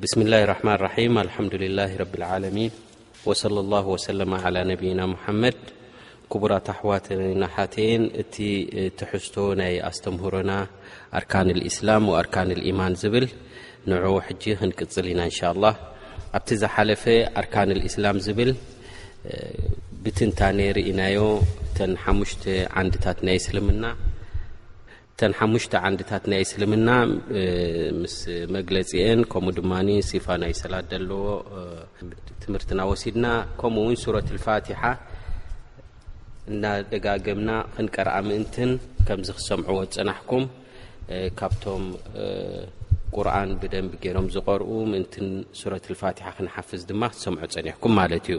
ብስምላህ ራሕማን ራሒም ኣልሓምዱልላህ ረብልዓለሚን ወሰለ ላሁ ወሰለማ ዓላ ነብይና ሙሓመድ ክቡራት ኣሕዋትና ሓተይን እቲ ትሕዝቶ ናይ ኣስተምህሮና ኣርካን ልእስላም ወኣርካን ልኢማን ዝብል ንዑ ሕጂ ክንቅፅል ኢና እንሻ ላ ኣብቲ ዝሓለፈ ኣርካን ልእስላም ዝብል ብትንታነ ርኢናዮ እተን ሓሙሽተ ዓንድታት ናይ እስልምና እተን ሓሙሽተ ዓንድታት ናይ እስልምና ምስ መግለጺኤን ከምኡ ድማ ሲፋ ናይ ሰላት ዘለዎ ትምህርትና ወሲድና ከምኡ እውን ሱረት ልፋትሓ እናደጋገምና ክንቀርኣ ምእንትን ከምዚ ክሰምዕዎ ዝፅናሕኩም ካብቶም ቁርን ብደንቢ ገይሮም ዝቐርኡ ምእንትን ሱረት ልፋትሓ ክንሓፍዝ ድማ ክትሰምዑ ፀኒሕኩም ማለት እዩ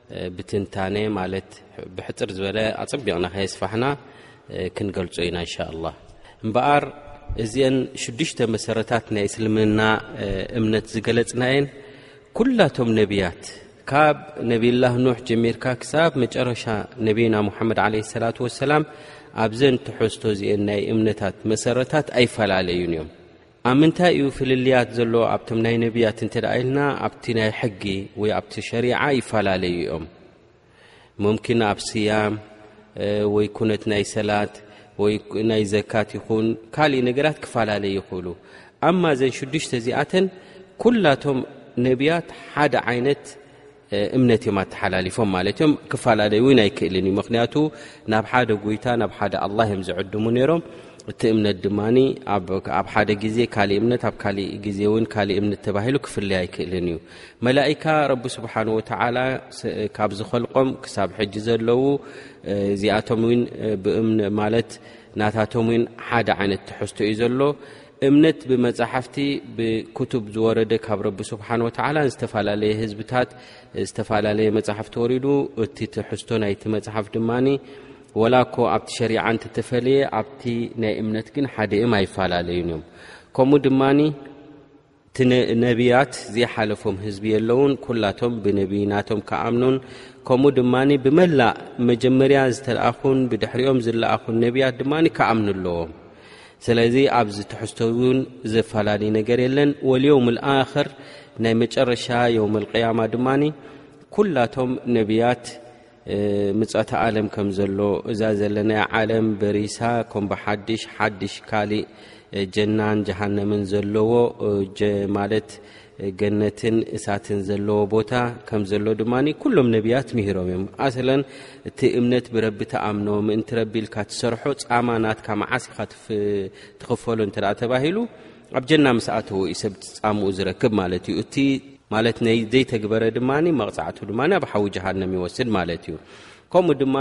ብትንታነ ማለት ብሕፅር ዝበለ ኣፀቢቕና ከየስፋሕና ክንገልፆ ኢና እንሻ ኣላ እምበኣር እዚአን ሽዱሽተ መሰረታት ናይ እስልምና እምነት ዝገለፅና እየን ኩላቶም ነቢያት ካብ ነብላህ ኖሕ ጀሚርካ ክሳብ መጨረሻ ነብና ሙሓመድ ለ ሰላ ወሰላም ኣብዘን ተሐዝቶ እዚአን ናይ እምነታት መሰረታት ኣይፈላለዩን እዮም ኣብ ምንታይ እዩ ፍልልያት ዘሎ ኣብቶም ናይ ነብያት እንተ ኢልና ኣብቲ ናይ ሕጊ ወይ ኣብቲ ሸሪዓ ይፈላለዩ እዮም ሙምኪን ኣብ ስያም ወይ ኩነት ናይ ሰላት ወይ ናይ ዘካት ይኹን ካልእ ነገራት ክፈላለዩ ይኽእሉ ኣማ ዘን ሽዱሽተ እዚኣተን ኩላቶም ነብያት ሓደ ዓይነት እምነት እዮም ኣተሓላሊፎም ማለት እዮም ክፈላለዩ እውን ኣይክእልን እዩ ምክንያቱ ናብ ሓደ ጎይታ ናብ ሓደ ኣላ እዮም ዝዕድሙ ነይሮም እቲ እምነት ድማ ኣብ ሓደ ግዜ ካልእ እምነት ኣብ ካልእ ግዜ እውን ካልእ እምነት ተባሂሉ ክፍለይ ኣይክእልን እዩ መላእካ ረቢ ስብሓን ወተዓላ ካብ ዝኸልቆም ክሳብ ሕጂ ዘለዉ እዚኣቶም ውን ብእም ማለት ናታቶም ውን ሓደ ዓይነት ትሕዝቶ እዩ ዘሎ እምነት ብመጻሕፍቲ ብክቱብ ዝወረደ ካብ ረቢ ስብሓን ወተዓላ ዝተፈላለየ ህዝብታት ዝተፈላለየ መጻሕፍቲ ወሪዱ እቲ ትሕዝቶ ናይቲ መጽሓፍ ድማ ወላ እኮ ኣብቲ ሸሪዓ እንትተፈለየ ኣብቲ ናይ እምነት ግን ሓደ እም ኣይፈላለዩን እዮም ከምኡ ድማ እቲ ነቢያት ዘይሓለፎም ህዝቢ የለውን፣ ኩላቶም ብነቢይናቶም ክኣምኑን ከምኡ ድማ ብመላእ መጀመርያ ዝተልኣኹን ብድሕሪኦም ዝለኣኹን ነቢያት ድማ ክኣምኑ ኣለዎም። ስለዚ ኣብዚ ትሕዝቶ እውን ዘፈላለዩ ነገር የለን ወልዮም ልኣክር ናይ መጨረሻ ዮም ልቅያማ ድማ ኩላቶም ነቢያት ምጸተ ዓለም ከም ዘሎ እዛ ዘለናያ ዓለም በሪሳ ኮም ብሓድሽ ሓድሽ ካልእ ጀናን ጀሃነምን ዘለዎ ማለት ገነትን እሳትን ዘለዎ ቦታ ከም ዘሎ ድማ ኩሎም ነቢያት ምሂሮም እዮም ኣሰለን እቲ እምነት ብረቢ ተኣምኖ ምእንቲ ረቢ ኢልካ ትሰርሖ ፃማ ናትካ መዓስ ኢካ ትኽፈሎ እንተ ተባሂሉ ኣብ ጀና ምስ ኣተወ እዩ ሰብ ጻምኡ ዝረክብ ማለት እዩ እቲ ማለት ነይ ዘይተግበረ ድማ መቕጻዕቱ ድማ ኣብ ሓዊ ጀሃንም ይወስድ ማለት እዩ ከምኡ ድማ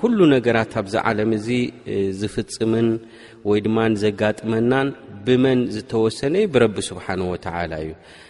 ኩሉ ነገራት ኣብዚ ዓለም እዚ ዝፍፅምን ወይ ድማ ዘጋጥመናን ብመን ዝተወሰነ ዩ ብረቢ ስብሓን ወተላ እዩ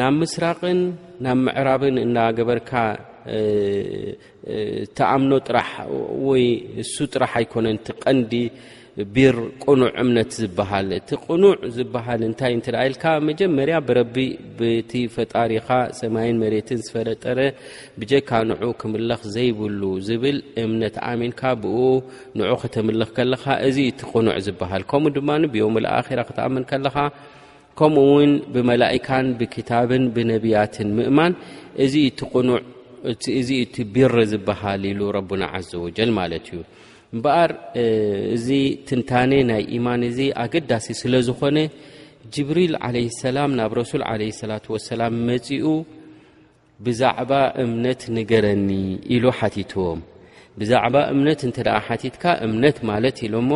ናብ ምስራቕን ናብ ምዕራብን እናገበርካ ተኣምኖ ጥራሕ ወይ እሱ ጥራሕ ኣይኮነን እቲ ቀንዲ ቢር ቅኑዕ እምነት ዝበሃል እቲ ቅኑዕ ዝበሃል እንታይ እንት ኢልካ መጀመርያ ብረቢ ብቲ ፈጣሪኻ ሰማይን መሬትን ዝፈለጠረ ብጀካ ንዑ ክምለኽ ዘይብሉ ዝብል እምነት ኣሚንካ ብኡ ንዑ ከተምልኽ ከለኻ እዚ እቲ ቅኑዕ ዝበሃል ከምኡ ድማ ብዮም ልኣራ ክትኣምን ከለኻ ከምኡ እውን ብመላእካን ብክታብን ብነብያትን ምእማን እዚ እቲ ቅኑዕ እዚ እቲ ቢር ዝበሃል ኢሉ ረቡና ዘ ወጀል ማለት እዩ እምበኣር እዚ ትንታነ ናይ ኢማን እዚ ኣገዳሲ ስለ ዝኾነ ጅብሪል ዓለ ሰላም ናብ ረሱል ዓለ ሰላት ወሰላም መፂኡ ብዛዕባ እምነት ንገረኒ ኢሉ ሓቲትዎም ብዛዕባ እምነት እንተ ደኣ ሓቲትካ እምነት ማለት ኢሎ እሞ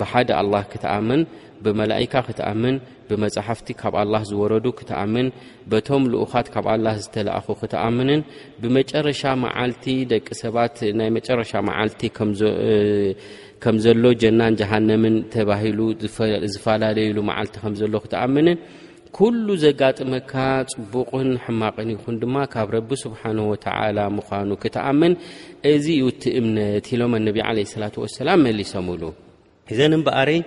ብሓደ ኣላህ ክትኣምን ብመላእካ ክትኣምን ብመጻሕፍቲ ካብ ኣላህ ዝወረዱ ክትኣምን በቶም ልኡኻት ካብ ኣላህ ዝተላእኹ ክትኣምንን ብመጨረሻ መዓልቲ ደቂ ሰባት ናይ መጨረሻ መዓልቲ ከም ዘሎ ጀናን ጀሃነምን ተባሂሉ ዝፈላለዩሉ መዓልቲ ከም ዘሎ ክትኣምንን ኩሉ ዘጋጥመካ ጽቡቕን ሕማቕን ይኹን ድማ ካብ ረቢ ስብሓን ወተዓላ ምዃኑ ክትኣምን እዚ እዩ እቲ እምነት ኢሎም ኣነቢ ዓለ ሰላት ወሰላም መሊሶምሉ እዘን እምበኣረይ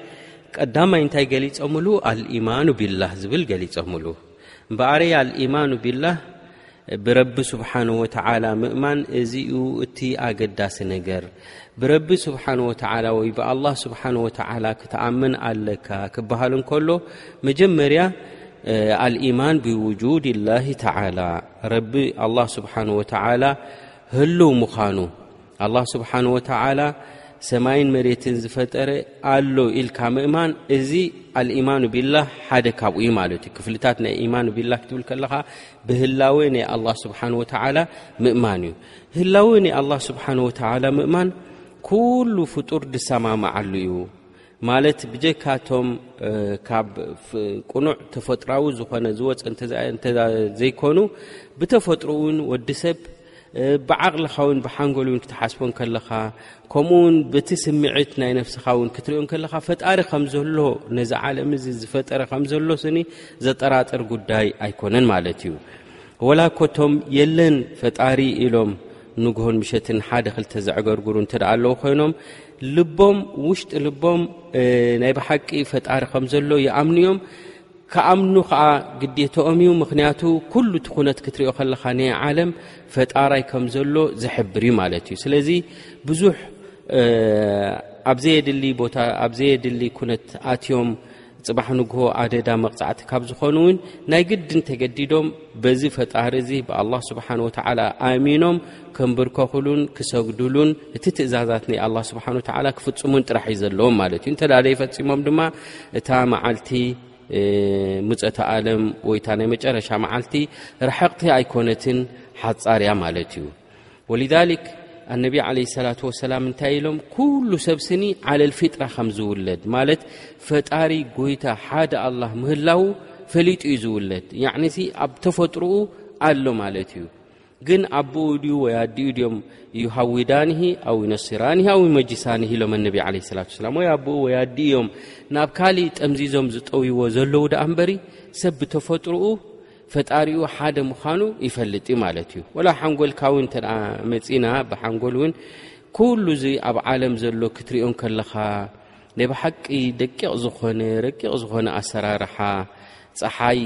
ቀዳማይ እንታይ ገሊጾምሉ ኣልኢማኑ ቢላህ ዝብል ገሊጾምሉ እምበኣረይ ኣልኢማኑ ቢላህ ብረቢ ስብሓን ወተዓላ ምእማን እዚ ዩ እቲ ኣገዳሲ ነገር ብረቢ ስብሓን ወተዓላ ወይ ብኣላህ ስብሓን ወተዓላ ክትኣምን ኣለካ ክበሃል እንከሎ መጀመርያ ኣልኢማን ብውጁድ ላሂ ተዓላ ረቢ ኣላ ስብሓን ወተዓላ ህልው ምዃኑ ኣላህ ስብሓን ወተዓላ ሰማይን መሬትን ዝፈጠረ ኣሎ ኢልካ ምእማን እዚ ኣልኢማኑ ቢላህ ሓደ ካብኡ እዩ ማለት እዩ ክፍልታት ናይ ኢማኑ ቢላህ ክትብል ከለኻ ብህላወ ናይ ኣላ ስብሓን ወተዓላ ምእማን እዩ ህላወ ናይ ኣላ ስብሓን ወተዓላ ምእማን ኩሉ ፍጡር ድሰማማዓሉ እዩ ማለት ብጀካቶም ካብ ቅኑዕ ተፈጥራዊ ዝኾነ ዝወፀ እተዘይኮኑ ብተፈጥሮ እውን ወዲ ሰብ ብዓቕልኻ ውን ብሓንጎል ውን ክትሓስቦ ከለኻ ከምኡ ውን በቲ ስምዒት ናይ ነፍስኻ ውን ክትሪኦ ከለኻ ፈጣሪ ከም ዘሎ ነዚ ዓለም እዚ ዝፈጠረ ከም ዘሎ ስኒ ዘጠራጥር ጉዳይ ኣይኮነን ማለት እዩ ወላ ኮቶም የለን ፈጣሪ ኢሎም ንግሆን ምሸትን ሓደ ክልተ ዘዕገርግሩ እንተ ኣለዉ ኮይኖም ልቦም ውሽጢ ልቦም ናይ ብሓቂ ፈጣሪ ከም ዘሎ ይኣምኑ እዮም ክኣምኑ ኸዓ ግዴታኦም እዩ ምኽንያቱ ኩሉ እቲ ኩነት ክትሪኦ ከለኻ ናይ ዓለም ፈጣራይ ከም ዘሎ ዝሕብር እዩ ማለት እዩ ስለዚ ብዙሕ ኣብ ዘየድሊ ቦታ ኣብ ዘየድሊ ኩነት ኣትዮም ፅባሕ ንግሆ ኣደዳ መቕፃዕቲ ካብ ዝኾኑ እውን ናይ ግድን ተገዲዶም በዚ ፈጣሪ እዚ ብኣላ ስብሓን ወተዓላ ኣሚኖም ከንብርከኹሉን ክሰግዱሉን እቲ ትእዛዛት ናይ ኣላ ስብሓን ወተዓላ ክፍፅሙን ጥራሕ እዩ ዘለዎም ማለት እዩ እንተ ደይፈፂሞም ድማ እታ መዓልቲ ሙፀተ ኣለም ወይታ ናይ መጨረሻ መዓልቲ ርሕቕቲ ኣይኮነትን ሓፃር እያ ማለት እዩ ወልሊክ ኣነቢ ዓለ ሰላት ወሰላም እንታይ ኢሎም ኩሉ ሰብ ስኒ ዓለል ፊጥራ ከም ዝውለድ ማለት ፈጣሪ ጎይታ ሓደ ኣላ ምህላው ፈሊጡ እዩ ዝውለድ ያዕኒሲ ኣብ ተፈጥሮኡ ኣሎ ማለት እዩ ግን ኣቦኡ ድዩ ወይ ኣዲኡ ድዮም ይሃዊዳንሂ ኣው ይነሲራንሂ ኣው ይመጅሳንሂ ኢሎም ኣነቢ ዓለ ስላት ስላም ወይ ኣቦኡ ወይ ኣዲኡ እዮም ናብ ካልእ ጠምዚዞም ዝጠውይዎ ዘለዉ ደኣ እምበሪ ሰብ ብተፈጥርኡ ፈጣሪኡ ሓደ ምዃኑ ይፈልጥ እዩ ማለት እዩ ወላ ሓንጎልካ ውን እተ መፂና ብሓንጎል እውን ኩሉ እዚ ኣብ ዓለም ዘሎ ክትሪኦ ከለኻ ናይ ብሓቂ ደቂቕ ዝኾነ ረቂቕ ዝኾነ ኣሰራርሓ ፀሓይ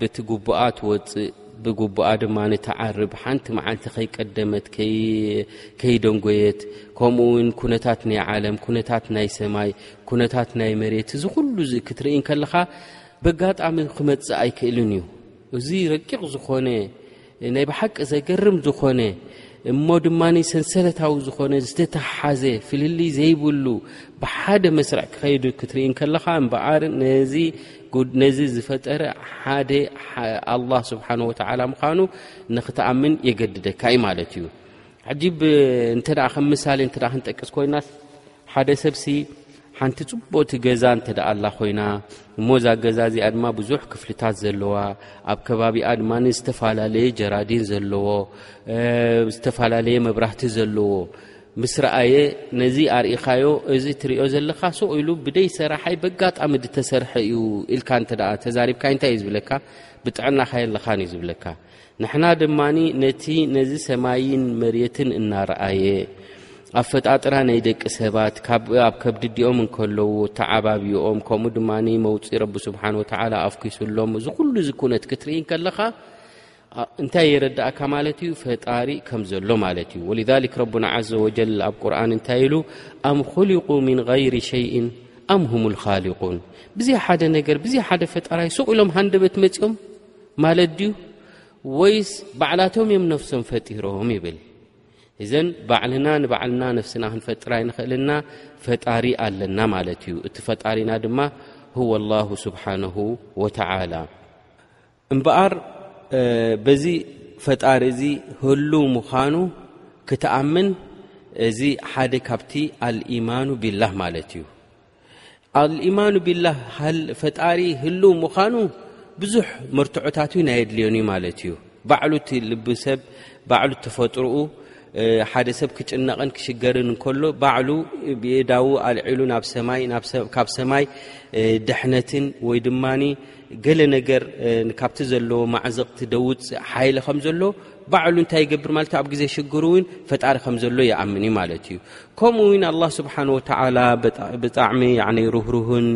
ብቲ ጉቡኣ ትወፅእ ብጉቡኣ ድማ ንትዓርብ ሓንቲ መዓልቲ ከይቀደመት ከይደንጎየት ከምኡ ውን ኩነታት ናይ ዓለም ኩነታት ናይ ሰማይ ኩነታት ናይ መሬት እዚ ኩሉ ዚ ክትርኢ ከለኻ በጋጣሚ ክመፅእ ኣይክእልን እዩ እዚ ረቂቕ ዝኾነ ንናይ ብሓቂ ዘገርም ዝኾነ እሞ ድማ ሰንሰለታዊ ዝኾነ ዝተተሓሓዘ ፍልልይ ዘይብሉ ብሓደ መስርዕ ክኸይዱ ክትርኢ ከለኻ እምበኣር ነዚ ነዚ ዝፈጠረ ሓደ ኣላ ስብሓን ወተላ ምዃኑ ንክትኣምን የገድደካ ዩ ማለት እዩ ሕጂ እንተ ከም ምሳሌ እተ ክንጠቅስ ኮይና ሓደ ሰብሲ ሓንቲ ጽቡቕቲ ገዛ እንተ ደኣ ኣላ ዀይና እሞ እዛ ገዛ እዚኣ ድማ ብዙሕ ክፍልታት ዘለዋ ኣብ ከባቢኣ ድማ ዝተፈላለየ ጀራዲን ዘለዎ ዝተፈላለየ መብራህቲ ዘለዎ ምስ ረኣየ ነዚ ኣርኢኻዮ እዚ እትሪኦ ዘለኻ ሰው ኢሉ ብደይ ሰራሓይ በጋጣሚ ዝተሰርሐ እዩ ኢልካ እንተ ደኣ ተዛሪብካ እንታይ እዩ ዝብለካ ብጥዕናኻ የለኻን እዩ ዝብለካ ንሕና ድማ ነቲ ነዚ ሰማይን መሬትን እናረኣየ ኣፈጣጥራ ናይ ደቂ ሰባት ካብ ኣብ ከብድዲኦም እንከለዉ ተዓባብኦም ከምኡ ድማ መውፅኢ ረቢ ስብሓን ወተዓላ ኣፍኪሱሎም እዚ ኩሉ እዚ ኩነት ክትርኢ እንከለኻ እንታይ የረዳእካ ማለት እዩ ፈጣሪ ከም ዘሎ ማለት እዩ ወልክ ረና ዘ ወጀል ኣብ ቁርን እንታይ ኢሉ ኣም ኹሊቁ ምን غይሪ ሸይእን ኣም ሁም ልካሊቁን ብዘይ ሓደ ነገር ብዘይ ሓደ ፈጣራይ ሱቕ ኢሎም ሃንደበት መፅኦም ማለት ድዩ ወይስ ባዕላቶም እዮም ነፍሶም ፈጢሮም ይብል እዘን ባዕልና ንባዕልና ነፍስና ክንፈጥር ኣይንኽእልና ፈጣሪ ኣለና ማለት እዩ እቲ ፈጣሪና ድማ ሁወ ላሁ ስብሓንሁ ወተላ እምበኣር በዚ ፈጣሪ እዚ ህሉ ምዃኑ ክትኣምን እዚ ሓደ ካብቲ ኣልኢማኑ ቢላህ ማለት እዩ ኣልኢማኑ ቢላህ ፈጣሪ ህልው ምዃኑ ብዙሕ መርትዖታት እውን ኣየድልዮን እዩ ማለት እዩ ባዕሉ እቲ ልቢ ሰብ ባዕሉ ተፈጥሮኡ ሓደ ሰብ ክጭነቕን ክሽገርን እንከሎ ባዕሉ ብኤዳዊ ኣልዒሉ ናብ ሰማይ ካብ ሰማይ ድሕነትን ወይ ድማ ገለ ነገር ካብቲ ዘለዎ ማዕዘቕቲ ደውፅ ሓይሊ ከም ዘሎ ባዕሉ እንታይ ይገብር ማለት እዩ ኣብ ግዜ ሽግሩ እውን ፈጣሪ ከም ዘሎ ይኣምን እዩ ማለት እዩ ከምኡ እውን ኣላ ስብሓን ወተዓላ ብጣዕሚ ርህሩህን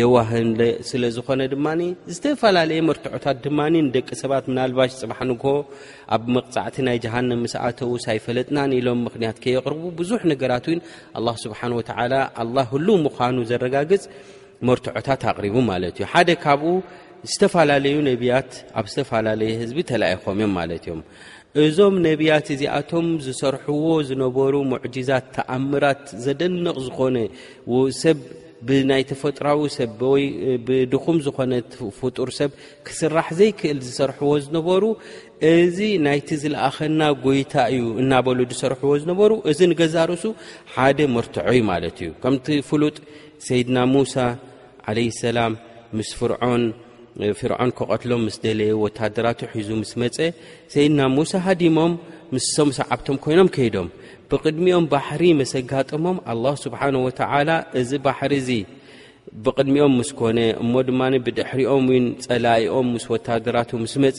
የዋህን ስለ ዝኾነ ድማ ዝተፈላለየ መርትዖታት ድማ ንደቂ ሰባት ምናልባሽ ፅባሕ ንግሆ ኣብ መቕፃዕቲ ናይ ጀሃንም ምስ ኣተዉ ሳይፈለጥናን ኢሎም ምክንያት ከየቕርቡ ብዙሕ ነገራት እውን ኣላ ስብሓን ወተዓላ ኣላ ህሉ ምዃኑ ዘረጋግፅ መርትዖታት ኣቕሪቡ ማለት እዩ ሓደ ካብኡ ዝተፈላለዩ ነቢያት ኣብ ዝተፈላለየ ህዝቢ ተላኢኾም እዮም ማለት እዮም እዞም ነቢያት እዚኣቶም ዝሰርሕዎ ዝነበሩ ሙዕጂዛት ተኣምራት ዘደንቕ ዝኾነ ሰብ ብናይ ተፈጥራዊ ሰብ ወይ ብድኹም ዝኾነ ፍጡር ሰብ ክስራሕ ዘይክእል ዝሰርሕዎ ዝነበሩ እዚ ናይቲ ዝለኣኸና ጎይታ እዩ እናበሉ ዝሰርሕዎ ዝነበሩ እዚ ንገዛ ርእሱ ሓደ መርትዖ እዩ ማለት እዩ ከምቲ ፍሉጥ ሰይድና ሙሳ ዓለይ ሰላም ምስ ፍርዖን ፍርዖን ክቐትሎም ምስ ደለየ ወታደራቱ ሒዙ ምስ መፀ ሰይድና ሙሳ ሃዲሞም ምስሶም ሰዓብቶም ኮይኖም ከይዶም ብቕድሚኦም ባሕሪ መሰ ጋጠሞም ኣላ ስብሓን ወተዓላ እዚ ባሕሪ እዚ ብቕድሚኦም ምስ ኮነ እሞ ድማ ብድሕሪኦም እውን ፀላኢኦም ምስ ወታደራቱ ምስ መፀ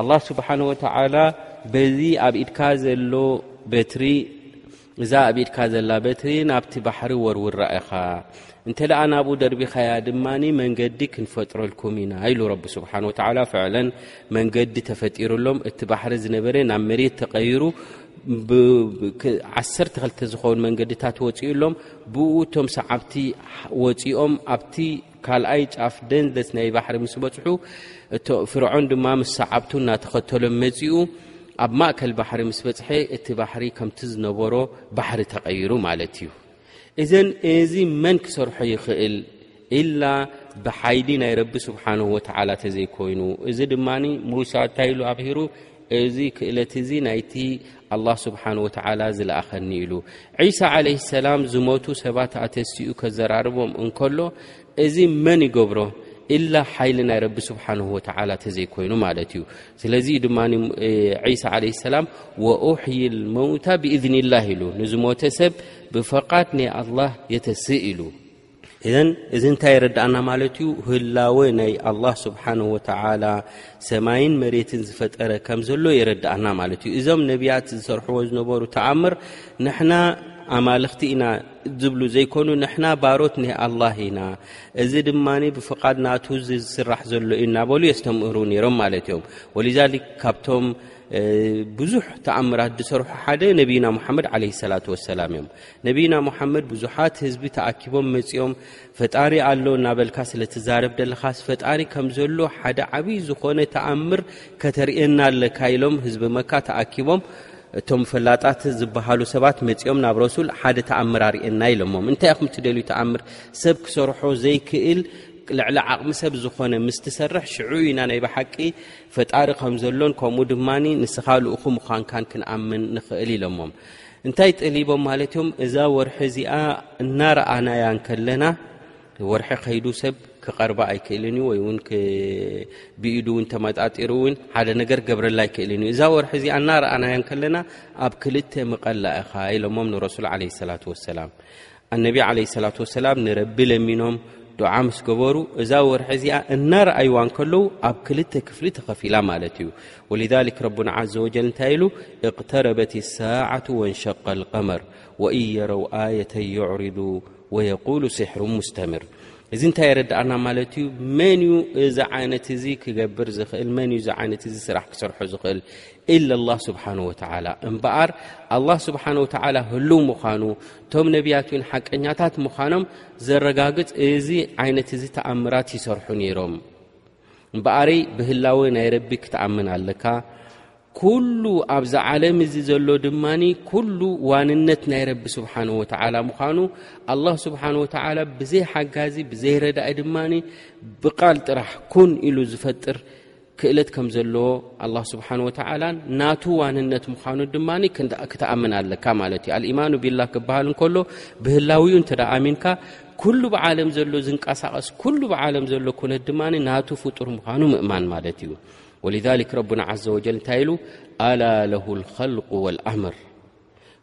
ኣላህ ስብሓን ወተዓላ በዚ ኣብ ኢድካ ዘሎ በትሪ እዛ ኣብ ኢድካ ዘላ በትሪ ናብቲ ባሕሪ ወርውር ራኢኻ እንተ ደኣ ናብኡ ደርቢኻያ ድማ መንገዲ ክንፈጥረልኩም ኢና ኢሉ ረቢ ስብሓን ወተዓላ ፍዕለን መንገዲ ተፈጢሩሎም እቲ ባሕሪ ዝነበረ ናብ መሬት ተቐይሩ ዓሰርተ ክልተ ዝኾኑ መንገድታት ወፅኡሎም ብኡ እቶም ሰዓብቲ ወፂኦም ኣብቲ ካልኣይ ጫፍ ደንደስ ናይ ባሕሪ ምስ በጽሑ እቶ ፍርዖን ድማ ምስ ሰዓብቱ እናተኸተሎም መጺኡ ኣብ ማእከል ባሕሪ ምስ በጽሐ እቲ ባሕሪ ከምቲ ዝነበሮ ባሕሪ ተቐይሩ ማለት እዩ እዘን እዚ መን ክሰርሖ ይኽእል ኢላ ብሓይሊ ናይ ረቢ ስብሓን ወተዓላ ተዘይኮይኑ እዚ ድማ ሙሳ እንታይ ኢሉ ኣብሂሩ እዚ ክእለት እዚ ናይቲ ኣላህ ስብሓን ወተዓላ ዝለኣኸኒ ኢሉ ዒሳ ዓለይህ ሰላም ዝሞቱ ሰባት ኣተሲኡ ከዘራርቦም እንከሎ እዚ መን ይገብሮ ኢላ ሓይሊ ናይ ረቢ ስብሓን ወተዓላ እተዘይኮይኑ ማለት እዩ ስለዚ ድማ ዒሳ ዓለ ሰላም ወኡሕይ ልመውታ ብእዝኒ ላህ ኢሉ ንዝሞተ ሰብ ብፈቓድ ናይ ኣላህ የተስእ ኢሉ እዘን እዚ እንታይ የረዳእና ማለት እዩ ህላወ ናይ ኣላህ ስብሓን ወተዓላ ሰማይን መሬትን ዝፈጠረ ከም ዘሎ የረዳእና ማለት እዩ እዞም ነቢያት ዝሰርሕዎ ዝነበሩ ተኣምር ንሕና ኣማልኽቲ ኢና ዝብሉ ዘይኮኑ ንሕና ባሮት ናይ ኣላህ ኢና እዚ ድማ ብፍቓድ ናቱ ዝስራሕ ዘሎ እዩ እናበሉ የስተምህሩ ነይሮም ማለት እዮም ወሊዛሊክ ካብቶም ብዙሕ ተኣምራት ዝሰርሑ ሓደ ነቢይና ሙሓመድ ዓለ ሰላት ወሰላም እዮም ነቢና ሙሓመድ ብዙሓት ህዝቢ ተኣኪቦም መጺኦም ፈጣሪ ኣሎ እናበልካ ስለ ትዛረብ ደለኻስ ፈጣሪ ከም ዘሎ ሓደ ዓብዪ ዝኾነ ተኣምር ከተርእየና ኣለካ ኢሎም ህዝቢ መካ ተኣኪቦም እቶም ፈላጣት ዝበሃሉ ሰባት መጺኦም ናብ ረሱል ሓደ ተኣምር ኣርእየና ኢሎሞም እንታይ ኢኹም ትደልዩ ተኣምር ሰብ ክሰርሖ ዘይክእል ልዕሊ ዓቕሚ ሰብ ዝኾነ ምስ ትሰርሕ ሽዑ ኢና ናይ ብሓቂ ፈጣሪ ከም ዘሎን ከምኡ ድማ ንስኻ ልኡኹ ምዃንካን ክንኣምን ንኽእል ኢሎሞም እንታይ ጠሊቦም ማለት እዮም እዛ ወርሒ እዚኣ እናረኣናያ እንከለና ወርሒ ከይዱ ሰብ ክቐርባ ኣይክእልን እዩ ወይ እውን ብኢዱ እውን ተመጣጢሩ እውን ሓደ ነገር ገብረላ ኣይክእልን እዩ እዛ ወርሒ እዚ ኣናረኣናዮ ከለና ኣብ ክልተ ምቐላ ኢኻ ኢሎሞም ንረሱል ዓለ ሰላት ወሰላም ኣነቢ ዓለ ሰላት ወሰላም ንረቢ ለሚኖም ዱዓ ምስ ገበሩ እዛ ወርሒ እዚኣ እናረኣይዋ እንከለዉ ኣብ ክልተ ክፍሊ ተኸፊላ ማለት እዩ ወልሊክ ረቡና ዘ ወጀል እንታይ ኢሉ እቕተረበት ሳዓቱ ወንሸቀ ልቀመር ወእን የረው ኣየተ የዕርዱ ወየቁሉ ስሕሩ ሙስተምር እዚ እንታይ የረዳእና ማለት እዩ መን እዩ እዚ ዓይነት እዚ ክገብር ዝኽእል መን እዩ እዚ ዓይነት እዚ ስራሕ ክሰርሖ ዝኽእል ኢለ ኣላህ ስብሓን ወተዓላ እምበኣር ኣላህ ስብሓን ወተዓላ ህሉው ምዃኑ እቶም ነቢያት እውን ሓቀኛታት ምዃኖም ዘረጋግጽ እዚ ዓይነት እዚ ተኣምራት ይሰርሑ ነይሮም እምበኣረይ ብህላወ ናይ ረቢ ክትኣምን ኣለካ ኩሉ ኣብዛ ዓለም እዚ ዘሎ ድማኒ ኩሉ ዋንነት ናይ ረቢ ስብሓን ወተዓላ ምዃኑ ኣላህ ስብሓን ወተዓላ ብዘይ ሓጋዚ ብዘይ ረዳኢ ድማኒ ብቓል ጥራሕ ኩን ኢሉ ዝፈጥር ክእለት ከም ዘለዎ ኣላ ስብሓን ወተዓላን ናቱ ዋንነት ምዃኑ ድማ ክትኣምን ኣለካ ማለት እዩ ኣልኢማኑ ቢላ ክበሃል እንከሎ ብህላዊኡ እንተ ኣሚንካ ኩሉ ብዓለም ዘሎ ዝንቀሳቐስ ኩሉ ብዓለም ዘሎ ኩነት ድማ ናቱ ፍጡር ምዃኑ ምእማን ማለት እዩ ወልክ ረቡና ዘ ወጀል እንታይ ኢሉ ኣላ ለሁ ልኸልቁ ወልኣምር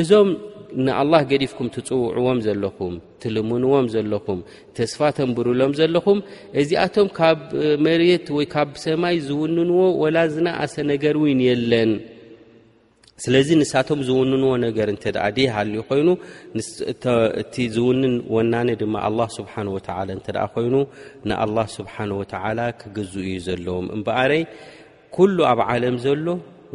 እዞም ንኣላህ ገዲፍኩም ትፅውዕዎም ዘለኹም ትልምንዎም ዘለኹም ተስፋ ተንብርሎም ዘለኹም እዚኣቶም ካብ መሬት ወይ ካብ ሰማይ ዝውንንዎ ወላ ዝነኣሰ ነገር እውን የለን ስለዚ ንሳቶም ዝውንንዎ ነገር እንተ ኣ ደ ሃልዩ ኮይኑ እቲ ዝውንን ወናኒ ድማ ኣላ ስብሓን ወተላ እንተ ኮይኑ ንኣላ ስብሓን ወተዓላ ክግዝኡ እዩ ዘለዎም እምበኣረይ ኩሉ ኣብ ዓለም ዘሎ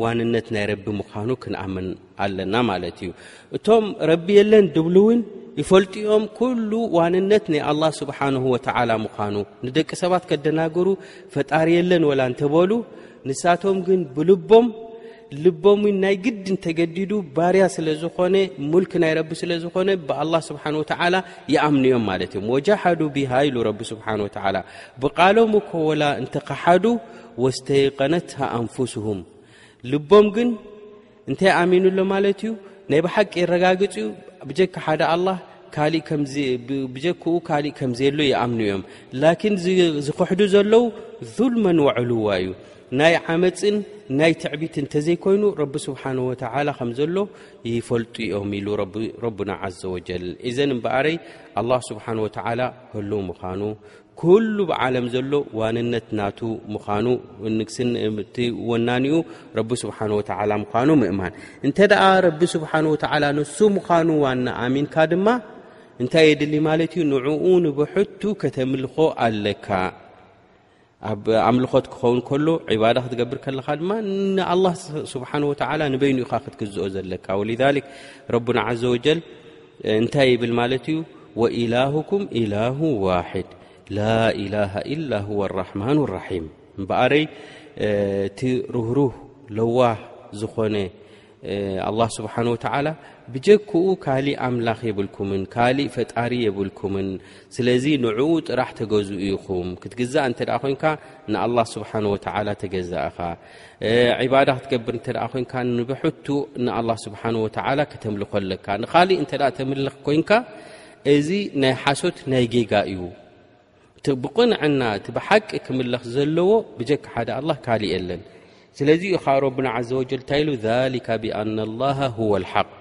ዋንነት ናይ ረቢ ምዃኑ ክንኣምን ኣለና ማለት እዩ እቶም ረቢ የለን ድብሉ እውን ይፈልጡኦም ኩሉ ዋንነት ናይ ኣላ ስብሓን ወተዓላ ምዃኑ ንደቂ ሰባት ከደናገሩ ፈጣሪ የለን ወላ እንተበሉ ንሳቶም ግን ብልቦም ልቦም ውን ናይ ግዲ እንተገዲዱ ባርያ ስለ ዝኾነ ሙልክ ናይ ረቢ ስለ ዝኾነ ብኣላ ስብሓን ወተዓላ ይኣምኑዮም ማለት እዮም ወጃሓዱ ብሃ ኢሉ ረቢ ስብሓን ወተዓላ ብቓሎም እኮ ወላ እንተኸሓዱ ወስተይቀነትሃ ኣንፉስሁም ልቦም ግን እንታይ ኣሚኑ ኣሎ ማለት እዩ ናይ ብሓቂ የረጋግፅ እዩ ብጀካ ሓደ ኣላ ብጀክኡ ካሊእ ከም ዘየሎ ይኣምኑ እዮም ላኪን ዝኽሕዱ ዘለዉ ዙልመን ወዕልዋ እዩ ናይ ዓመፅን ናይ ትዕቢት እንተዘይኮይኑ ረቢ ስብሓን ወተላ ከም ዘሎ ይፈልጡ እዮም ኢሉ ረቡና ዘ ወጀል እዘን እምበኣረይ ኣላ ስብሓን ወተላ ህሉ ምዃኑ ኩሉ ኣብ ዓለም ዘሎ ዋንነት ናቱ ምዃኑ እቲ ወናኒኡ ረቢ ስብሓን ወተዓላ ምዃኑ ምእማን እንተ ደኣ ረቢ ስብሓን ወተዓላ ንሱ ምዃኑ ዋና ኣሚንካ ድማ እንታይ የድሊ ማለት እዩ ንዕኡ ንብሕቱ ከተምልኾ ኣለካ ኣብ ኣምልኾት ክኸውን ከሎ ዕባዳ ክትገብር ከለኻ ድማ ንኣላ ስብሓን ወተዓላ ንበይኑ ኢኻ ክትግዝኦ ዘለካ ወልሊክ ረቡና ዘ ወጀል እንታይ ይብል ማለት እዩ ወኢላሁኩም ኢላሁ ዋሕድ ላኢላሃ ኢላ ሁወ ኣራሕማኑ ራሒም እምበኣረይ እቲ ርህሩህ ለዋህ ዝኾነ ኣላ ስብሓን ወተዓላ ብጀክኡ ካሊእ ኣምላኽ የብልኩምን ካሊእ ፈጣሪ የብልኩምን ስለዚ ንዕኡ ጥራሕ ተገዝኡ ኢኹም ክትግዛእ እንተ ደ ኮንካ ንኣላ ስብሓን ወተዓላ ተገዛእኻ ዒባዳ ክትገብር እንተ ኮንካ ንብሕቱ ንኣላ ስብሓን ወተዓላ ክተምልኾ ኣለካ ንኻሊእ እንተ ተምልኽ ኮንካ እዚ ናይ ሓሶት ናይ ጌጋ እዩ እቲ ብቕንዕና እቲ ብሓቂ ክምለኽ ዘለዎ ብጀካ ሓደ ኣላ ካሊእ የለን ስለዚ ዩ ኻዓ ረብና ዘ ወጀል እንታይ ኢሉ ሊካ ብኣና ላ ሁወ ሓቅ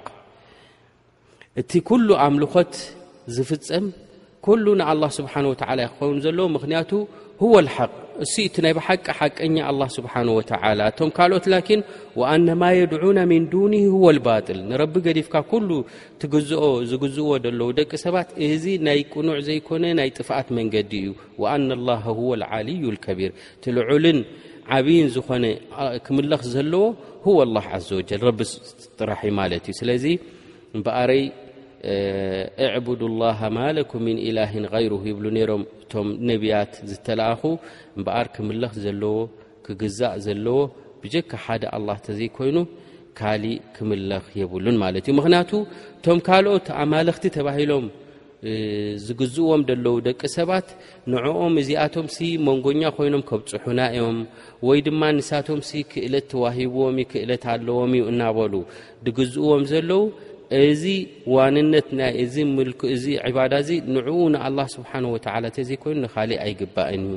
እቲ ኩሉ ኣምልኾት ዝፍፀም ኩሉ ንኣላ ስብሓን ወተላ ዩ ክኸውን ዘለዎ ምክንያቱ ህወ ልሓቅ እሱ እቲ ናይ ብሓቂ ሓቀኛ ኣላ ስብሓን ወተላ እቶም ካልኦት ላኪን ወኣነማ የድዑና ምን ዱኒ ህወ ልባጥል ንረቢ ገዲፍካ ኩሉ ትግዝኦ ዝግዝእዎ ዘለዉ ደቂ ሰባት እዚ ናይ ቅኑዕ ዘይኮነ ናይ ጥፍኣት መንገዲ እዩ ወኣና ላ ህወ ልዓልዩ ልከቢር እቲ ልዑልን ዓብይን ዝኾነ ክምለኽ ዘለዎ ህወ ላ ዘ ወጀል ጥራሕ እዩ ማለት እዩ ስለዚ እምበኣረይ እዕቡዱ ላሃ ማለኩም ምን ኢላሂን غይሩ ይብሉ ነይሮም እቶም ነቢያት ዝተላኣኹ እምበኣር ክምለኽ ዘለዎ ክግዛእ ዘለዎ ብጀካ ሓደ ኣላህ ተዘይኮይኑ ካሊእ ክምለኽ የብሉን ማለት እዩ ምክንያቱ እቶም ካልኦት ኣማለኽቲ ተባሂሎም ዝግዝእዎም ደለዉ ደቂ ሰባት ንዕኦም እዚኣቶም ሲ መንጎኛ ኮይኖም ከብፅሑና እዮም ወይ ድማ ንሳቶም ሲ ክእለት ተዋሂብዎም ዩ ክእለት ኣለዎም እዩ እናበሉ ድግዝእዎም ዘለዉ እዚ ዋንነት ናይ እዚ ምልክ እዚ ዕባዳ እዚ ንዕኡ ንኣላ ስብሓን ወተዓላ እተዘይኮይኑ ንካሊእ ኣይግባእን እዩ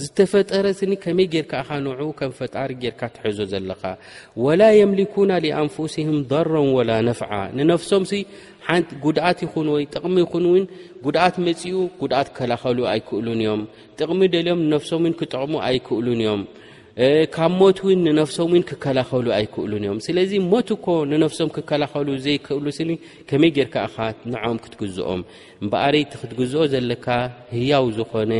ዝተፈጠረ ስኒ ከመይ ጌርካ ኢኻ ንዕኡ ከም ፈጣሪ ጌርካ ትሕዞ ዘለኻ ወላ የምሊኩና ሊኣንፉሲህም ضሮን ወላ ነፍዓ ንነፍሶም ሲ ሓንቲ ጉድኣት ይኹን ወይ ጥቕሚ ይኹን እውን ጉድኣት መፂኡ ጉድኣት ከላኸሉ ኣይክእሉን እዮም ጥቕሚ ደልዮም ንነፍሶም እውን ክጠቕሙ ኣይክእሉን እዮም ካብ ሞት እውን ንነፍሶም እውን ክከላኸሉ ኣይክእሉን እዮም ስለዚ ሞት እኮ ንነፍሶም ክከላኸሉ ዘይክእሉ ስኒ ከመይ ጌርካ እኻ ንዖም ክትግዝኦም እምበኣረይቲ ክትግዝኦ ዘለካ ህያው ዝኾነ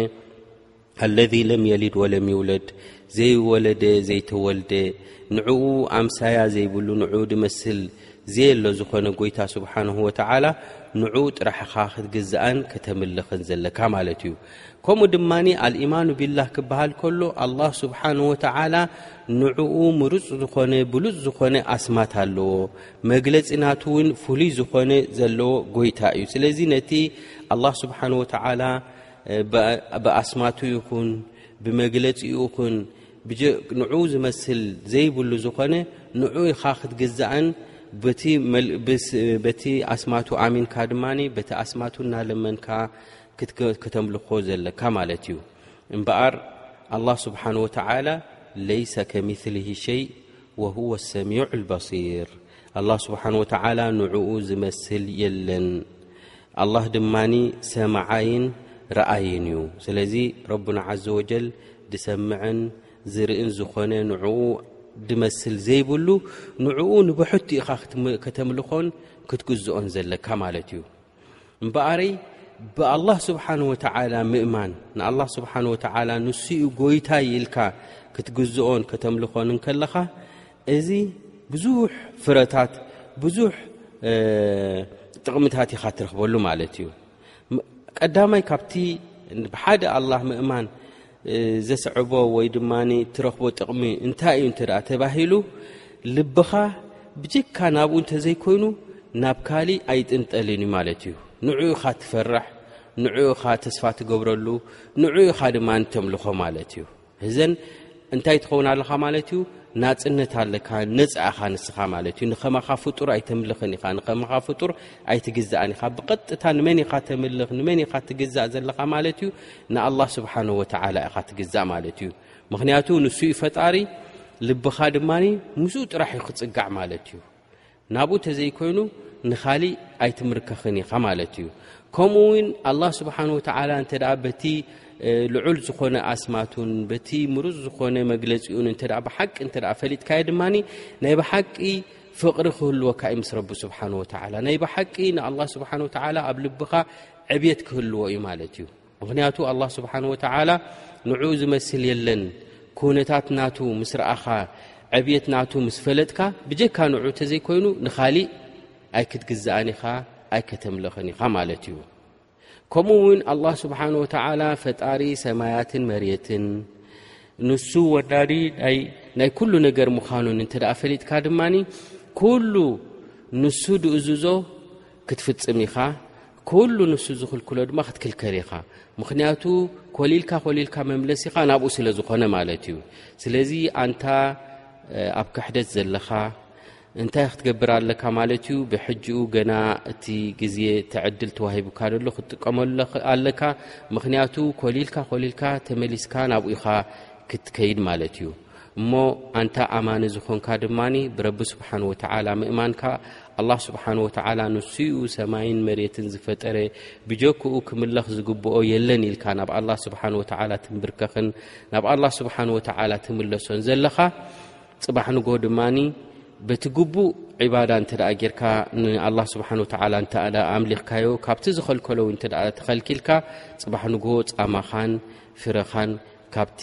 ኣለዚ ለም የሊድ ወለም ይውለድ ዘይወለደ ዘይተወልደ ንዕኡ ኣምሳያ ዘይብሉ ንዕኡ ድመስል ዘየሎ ዝኾነ ጎይታ ስብሓንሁ ወተዓላ ንዑ ጥራሕኻ ክትግዝኣን ከተምልኽን ዘለካ ማለት እዩ ከምኡ ድማ ኣልኢማኑ ቢላህ ክበሃል ከሎ ኣላ ስብሓን ወተዓላ ንዕኡ ምሩፅ ዝኾነ ብሉፅ ዝኾነ ኣስማት ኣለዎ መግለፂ ናት እውን ፍሉይ ዝኾነ ዘለዎ ጎይታ እዩ ስለዚ ነቲ ኣላ ስብሓን ወተዓላ ብኣስማቱ ይኹን ብመግለጺኡ ኹን ንዑ ዝመስል ዘይብሉ ዝኾነ ንዑ ኢኻ ክትግዛእን በቲ ኣስማቱ ኣሚንካ ድማ በቲ ኣስማቱ እናለመንካ ከተምልኾ ዘለካ ማለት እዩ እምበኣር ኣላህ ስብሓን ወተዓላ ለይሰ ከሚትልሂ ሸይ ወሁወ ሰሚዑ ልበሲር ኣላህ ስብሓን ወተዓላ ንዕኡ ዝመስል የለን ኣላህ ድማ ሰማዓይን ረኣይን እዩ ስለዚ ረቡና ዓዘ ወጀል ድሰምዕን ዝርእን ዝኾነ ንዕኡ ድመስል ዘይብሉ ንዕኡ ንብሕቱ ኢኻ ከተምልኾን ክትግዝኦን ዘለካ ማለት እዩ እምበኣረይ ብኣላህ ስብሓን ወተዓላ ምእማን ንኣላህ ስብሓን ወተዓላ ንስኡ ጎይታይ ኢልካ ክትግዝኦን ከተምልኾን ከለኻ እዚ ብዙሕ ፍረታት ብዙሕ ጥቕምታት ኢኻ ትረኽበሉ ማለት እዩ ቀዳማይ ካብቲ ብሓደ ኣላህ ምእማን ዘስዕቦ ወይ ድማ እትረኽቦ ጥቕሚ እንታይ እዩ እንተ ተባሂሉ ልብኻ ብጀካ ናብኡ እንተዘይኮይኑ ናብ ካሊእ ኣይጥንጠልን እዩ ማለት እዩ ንዑ ኢኻ ትፈራሕ ንዑ ኢኻ ተስፋ ትገብረሉ ንዑ ኢኻ ድማ ንተምልኾ ማለት እዩ እዘን እንታይ ትኸውን ኣለኻ ማለት እዩ ናፅነት ኣለካ ነፃ ኢኻ ንስኻ ማለት እዩ ንኸማኻ ፍጡር ኣይተምልኽን ኢኻ ንኸማኻ ፍጡር ኣይትግዛእን ኢኻ ብቐጥታ ንመን ኢኻ ተምልኽ ንመን ኢኻ ትግዛእ ዘለኻ ማለት እዩ ንኣላህ ስብሓን ወተዓላ ኢኻ ትግዛእ ማለት እዩ ምኽንያቱ ንሱ እዩ ፈጣሪ ልብኻ ድማ ምስኡ ጥራሕ እዩ ክፅጋዕ ማለት እዩ ናብኡ ተዘይኮይኑ ንኻሊእ ኣይትምርከኽን ኢኻ ማለት እዩ ከምኡ ውን ኣላ ስብሓን ወተዓላ እንተ በቲ ልዑል ዝኾነ ኣስማቱን በቲ ምሩፅ ዝኾነ መግለፂኡን እተ ብሓቂ እተ ፈሊጥካዮ ድማ ናይ ብሓቂ ፍቕሪ ክህልወካ እዩ ምስ ረቢ ስብሓን ወተዓላ ናይ ብሓቂ ንኣላ ስብሓን ወተዓላ ኣብ ልብኻ ዕብት ክህልዎ እዩ ማለት እዩ ምክንያቱ ኣላ ስብሓን ወተላ ንዑ ዝመስል የለን ኩነታት ናቱ ምስ ረኣኻ ዕብት ናቱ ምስ ፈለጥካ ብጀካ ንዑ እተዘይኮይኑ ንኻሊእ ኣይክትግዛእን ኢኻ ኣይከተምልኽን ኢኻ ማለት እዩ ከምኡ እውን ኣላ ስብሓን ወተላ ፈጣሪ ሰማያትን መሬትን ንሱ ወዳዲ ናይ ኩሉ ነገር ምዃኑን እንተ ፈሊጥካ ድማ ኩሉ ንሱ ድእዝዞ ክትፍጽም ኢኻ ኩሉ ንሱ ዝኽልክሎ ድማ ክትክልከል ኢኻ ምክንያቱ ኮሊልካ ኮሊልካ መምለስ ኢኻ ናብኡ ስለ ዝኾነ ማለት እዩ ስለዚ ኣንታ ኣብ ክሕደት ዘለኻ እንታይ ክትገብር ኣለካ ማለት እዩ ብሕጂኡ ገና እቲ ግዜ ትዕድል ተዋሂቡካ ደሎ ክትጥቀመሉ ኣለካ ምክንያቱ ኮሊልካ ኮሊልካ ተመሊስካ ናብኡኢኻ ክትከይድ ማለት እዩ እሞ ኣንታ ኣማኒ ዝኾንካ ድማ ብረቢ ስብሓን ወተዓላ ምእማንካ ኣላ ስብሓን ወተዓላ ንሱኡ ሰማይን መሬትን ዝፈጠረ ብጀክኡ ክምለኽ ዝግብኦ የለን ኢልካ ናብ ኣላ ስብሓን ወተዓላ ትንብርከኽን ናብ ኣላ ስብሓን ወተዓላ ትምለሶን ዘለኻ ፅባሕ ንጎ ድማኒ በቲ ግቡእ ዕባዳ እንተ ደኣ ጌርካ ንኣላ ስብሓን ወተዓላ እንተ ኣምሊኽካዮ ካብቲ ዝኸልከሎው እንተ ተኸልኪልካ ፅባሕ ንጎ ፃማኻን ፍረኻን ካብቲ